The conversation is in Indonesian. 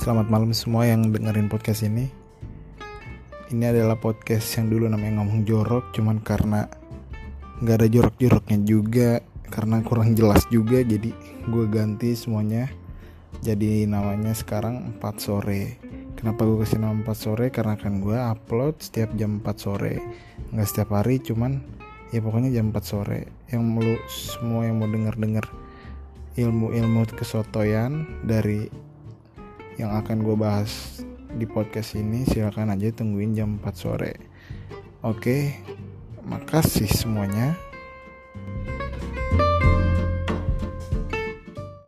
Selamat malam semua yang dengerin podcast ini. Ini adalah podcast yang dulu namanya ngomong jorok, cuman karena nggak ada jorok-joroknya juga, karena kurang jelas juga, jadi gue ganti semuanya. Jadi namanya sekarang 4 sore. Kenapa gue kasih nama 4 sore? Karena kan gue upload setiap jam 4 sore. Nggak setiap hari, cuman ya pokoknya jam 4 sore. Yang mau semua yang mau denger-denger ilmu-ilmu kesotoyan dari yang akan gue bahas di podcast ini silahkan aja tungguin jam 4 sore. Oke makasih semuanya